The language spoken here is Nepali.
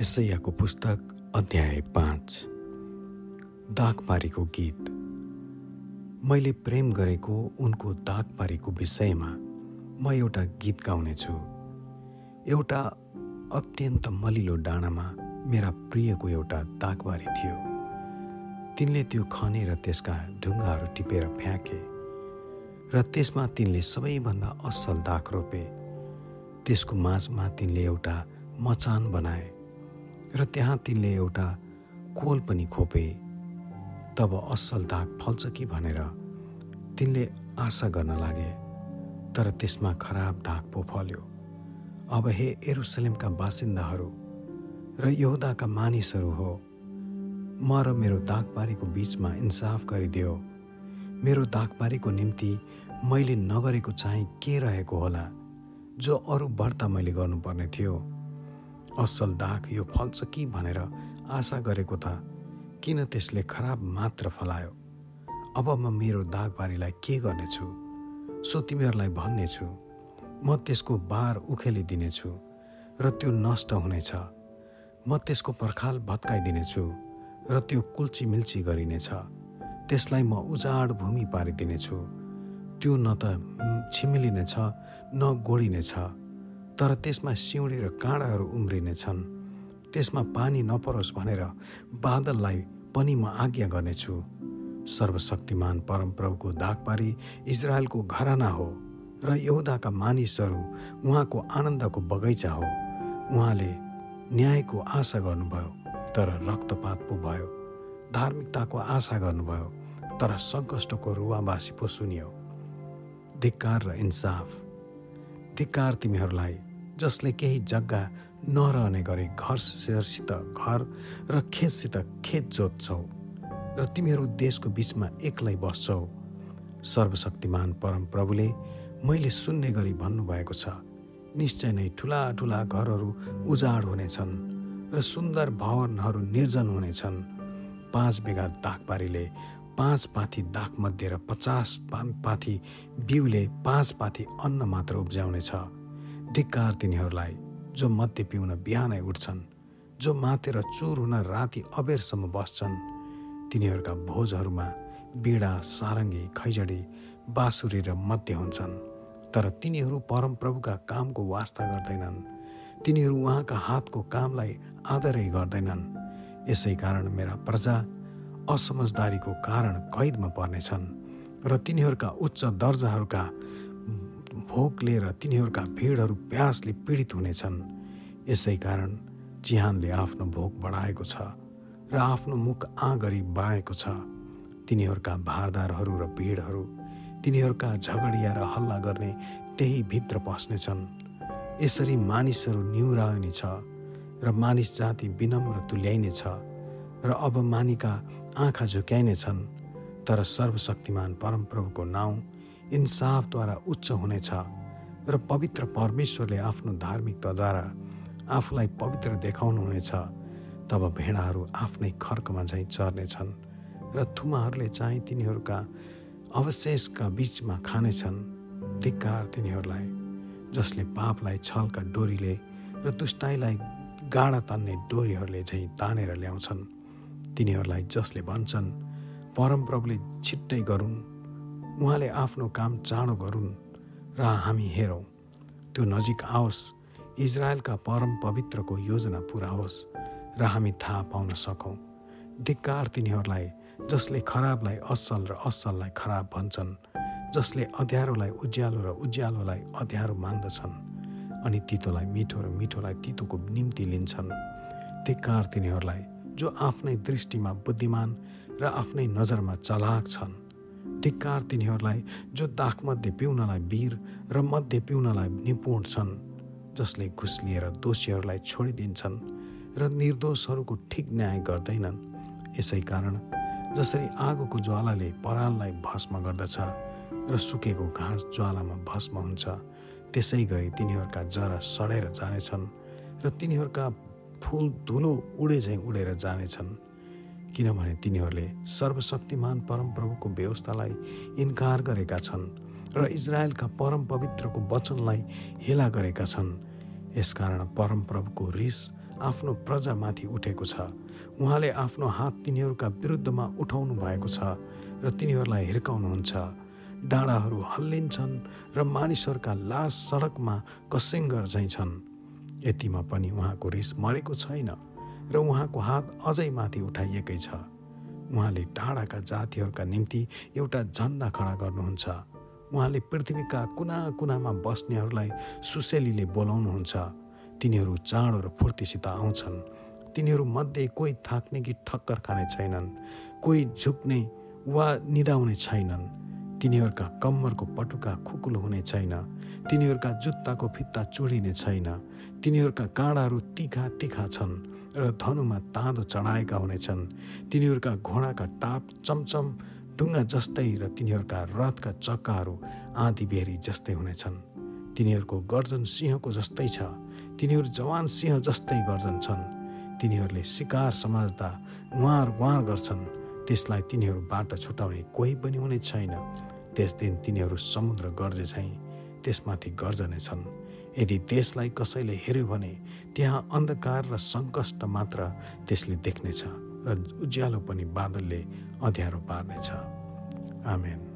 यसैयाको पुस्तक अध्याय पाँच। दागपारीको गीत। मैले प्रेम गरेको उनको दागपारीको विषयमा म एउटा गीत गाउनेछु। एउटा अत्यन्त मलिलो डाँडामा मेरा प्रियको एउटा दागबारी थियो। तिनले त्यो खनेर त्यसका ढुङ्गाहरू टिपेर फ्याँके र त्यसमा तिनले सबैभन्दा असल दाग रोपे। त्यसको माझमा तिनले एउटा मचान बनाए। र त्यहाँ तिनले एउटा कोल पनि खोपे। तब असल दाग फल्छ कि भनेर तिनले आशा गर्न लागे तर त्यसमा खराब दाग पो फल्यो। अब हे एरुसलेमका बासिन्दाहरू र यहुदाका मानिसहरू हो म र मेरो दागबारीको बिचमा इन्साफ गरिदियो। मेरो दागबारीको निम्ति मैले नगरेको चाहिँ के रहेको होला जो अरू बढ्ता मैले गर्नुपर्ने थियो। असल दाग यो फल्छ कि भनेर आशा गरेको त किन त्यसले खराब मात्र फलायो? अब म मेरो दागबारीलाई के गर्नेछु? सो तिमीहरूलाई भन्नेछु म त्यसको बार उखेलिदिनेछु र त्यो नष्ट हुनेछ। म त्यसको पर्खाल भत्काइदिनेछु र त्यो कुल्ची मिल्ची गरिनेछ। त्यसलाई म उजाड भूमि पारिदिनेछु। त्यो न त छिमिलिनेछ न गोडिनेछ। तर त्यसमा सिउँडी र काँडाहरू उम्रिनेछन्। त्यसमा पानी नपरोस् भनेर बादललाई पनि म आज्ञा गर्नेछु। सर्वशक्तिमान परमप्रभुको दागपारी इजरायलको घराना हो र यहुदाका मानिसहरू उहाँको आनन्दको बगैँचा हो। उहाँले न्यायको आशा गर्नुभयो तर रक्तपात पो भयो। धार्मिकताको आशा गर्नुभयो तर सङ्कष्टको रुवावासी पो सुनियो। धिक्कार र इन्साफ। धिक्कार तिमीहरूलाई जसले केही जग्गा नरहने गरी घर शेरसित घर र खेतसित खेत जोत्छौ र तिमीहरू देशको बिचमा एक्लै बस्छौ। सर्वशक्तिमान परमप्रभुले मैले सुन्ने गरी भन्नुभएको छ निश्चय नै ठुला ठुला घरहरू उजाड हुनेछन् र सुन्दर भवनहरू निर्जन हुनेछन्। पाँच बिघा दागबारीले पाँच पाथी दागमध्ये र पचास पाथी बिउले पाँच पाथी अन्न मात्र उब्जाउनेछ। धिक्कार तिनीहरूलाई। जो मध्य पिउन बिहानै उठ्छन् जो मातेर चुर हुन राति अबेरसम्म बस्छन् तिनीहरूका भोजहरूमा बिडा सारङ्गी खैजडी बाँसुरी र मध्य हुन्छन्। तर तिनीहरू परमप्रभुका कामको वास्ता गर्दैनन्। तिनीहरू उहाँका हातको कामलाई आदरै गर्दैनन्। यसै कारण मेरा प्रजा असमझदारीको कारण कैदमा पर्नेछन् र तिनीहरूका उच्च दर्जाहरूका भोकले र तिनीहरूका भिडहरू प्यासले पीडित हुनेछन्। यसै कारण चिहानले आफ्नो भोक बढाएको छ र आफ्नो मुख आगरी बाएको छ। तिनीहरूका भारदारहरू र भिडहरू तिनीहरूका झगडिया र हल्ला गर्ने त्यही भित्र पस्नेछन्। यसरी मानिसहरू निहुराउने छ र मानिस जाति विनम्र तुल्याइने छ र अब मानिका आँखा झुक्याइने छन् तर सर्वशक्तिमान परमप्रभुको नाउँ इन्साफद्वारा उच्च हुनेछ र पवित्र परमेश्वरले आफ्नो धार्मिकताद्वारा आफूलाई पवित्र देखाउनुहुनेछ तब भेडाहरू आफ्नै खर्कमा झैँ चर्नेछन् र थुमाहरूले चाहिँ तिनीहरूका अवशेषका बिचमा खानेछन् धिक्कार तिनीहरूलाई जसले पापलाई छलका डोरीले र दुष्टाइलाई गाडा तान्ने डोरीहरूले झैँ तानेर ल्याउँछन्। तिनीहरूलाई जसले भन्छन् परमप्रभुले छिट्टै गरून् उहाँले आफ्नो काम चाँडो गरून् र हामी हेरौँ। त्यो नजिक आओस् इजरायलका परम पवित्रको योजना पुरा होस् र हामी थाहा पाउन सकौँ। धिक्कार तिनीहरूलाई जसले खराबलाई असल र असललाई खराब भन्छन् जसले अध्यारोलाई उज्यालो र उज्यालोलाई अध्यारो मान्दछन् अनि तितोलाई मिठो र मिठोलाई तितोको निम्ति लिन्छन्। धिक्कार तिनीहरूलाई जो आफ्नै दृष्टिमा बुद्धिमान र आफ्नै नजरमा चलाक छन्। धिक्कार तिनीहरूलाई जो दागमध्ये पिउनलाई वीर र मध्य पिउनलाई निपुण छन् जसले घुस लिएर दोषीहरूलाई छोडिदिन्छन् र निर्दोषहरूको ठिक न्याय गर्दैनन्। यसै कारण जसरी आगोको ज्वालाले पराललाई भस्म गर्दछ र सुकेको घाँस ज्वालामा भस्म हुन्छ त्यसै गरी तिनीहरूका जरा सडेर जानेछन् र तिनीहरूका फुल धुलो उडे झैँ उडेर जानेछन्। किनभने तिनीहरूले सर्वशक्तिमान परमप्रभुको व्यवस्थालाई इन्कार गरेका छन् र इजरायलका परम पवित्रको वचनलाई हेला गरेका छन्। यसकारण परमप्रभुको रिस आफ्नो प्रजामाथि उठेको छ। उहाँले आफ्नो हात तिनीहरूका विरुद्धमा उठाउनु भएको छ र तिनीहरूलाई हिर्काउनुहुन्छ। डाँडाहरू हल्लिन्छन् र मानिसहरूका लास सडकमा कसेङ्गर झैँ छन् यतिमा पनि उहाँको रिस मरेको छैन। र उहाँको हात अझै माथि उठाइएकै छ। उहाँले टाढाका जातिहरूका निम्ति एउटा झन्डा खडा गर्नुहुन्छ। उहाँले पृथ्वीका कुना कुनामा बस्नेहरूलाई सुसेलीले बोलाउनुहुन्छ। तिनीहरू चाँडो र फुर्तीसित आउँछन्। तिनीहरू मध्ये कोही थाक्ने कि ठक्कर खाने छैनन्। कोही झुक्ने वा निदाउने छैनन्। तिनीहरूका कम्मरको पटुका खुकुलो हुने छैन। तिनीहरूका जुत्ताको फित्ता चुडिने छैन। तिनीहरूका काँडाहरू तिखा तिखा छन्। र धनुमा ताँदो चढाएका हुनेछन्। तिनीहरूका घोडाका टाप चमचम ढुङ्गा जस्तै र तिनीहरूका रथका चक्काहरू आँधी बेरी जस्तै हुनेछन्। तिनीहरूको गर्जन सिंहको जस्तै छ। तिनीहरू जवान सिंह जस्तै गर्जन छन्। तिनीहरूले शिकार समाज्दा उहाँर उहाँर गर्छन्। त्यसलाई तिनीहरूबाट छुटाउने कोही पनि हुने छैन। त्यस दिन तिनीहरू समुद्र गर्जे चाहिँ त्यसमाथि गर्जनेछन्। यदि त्यसलाई कसैले हेऱ्यो भने त्यहाँ अन्धकार र सङ्कष्ट मात्र त्यसले देख्नेछ र उज्यालो पनि बादलले अँध्यारो पार्नेछ। आमेन।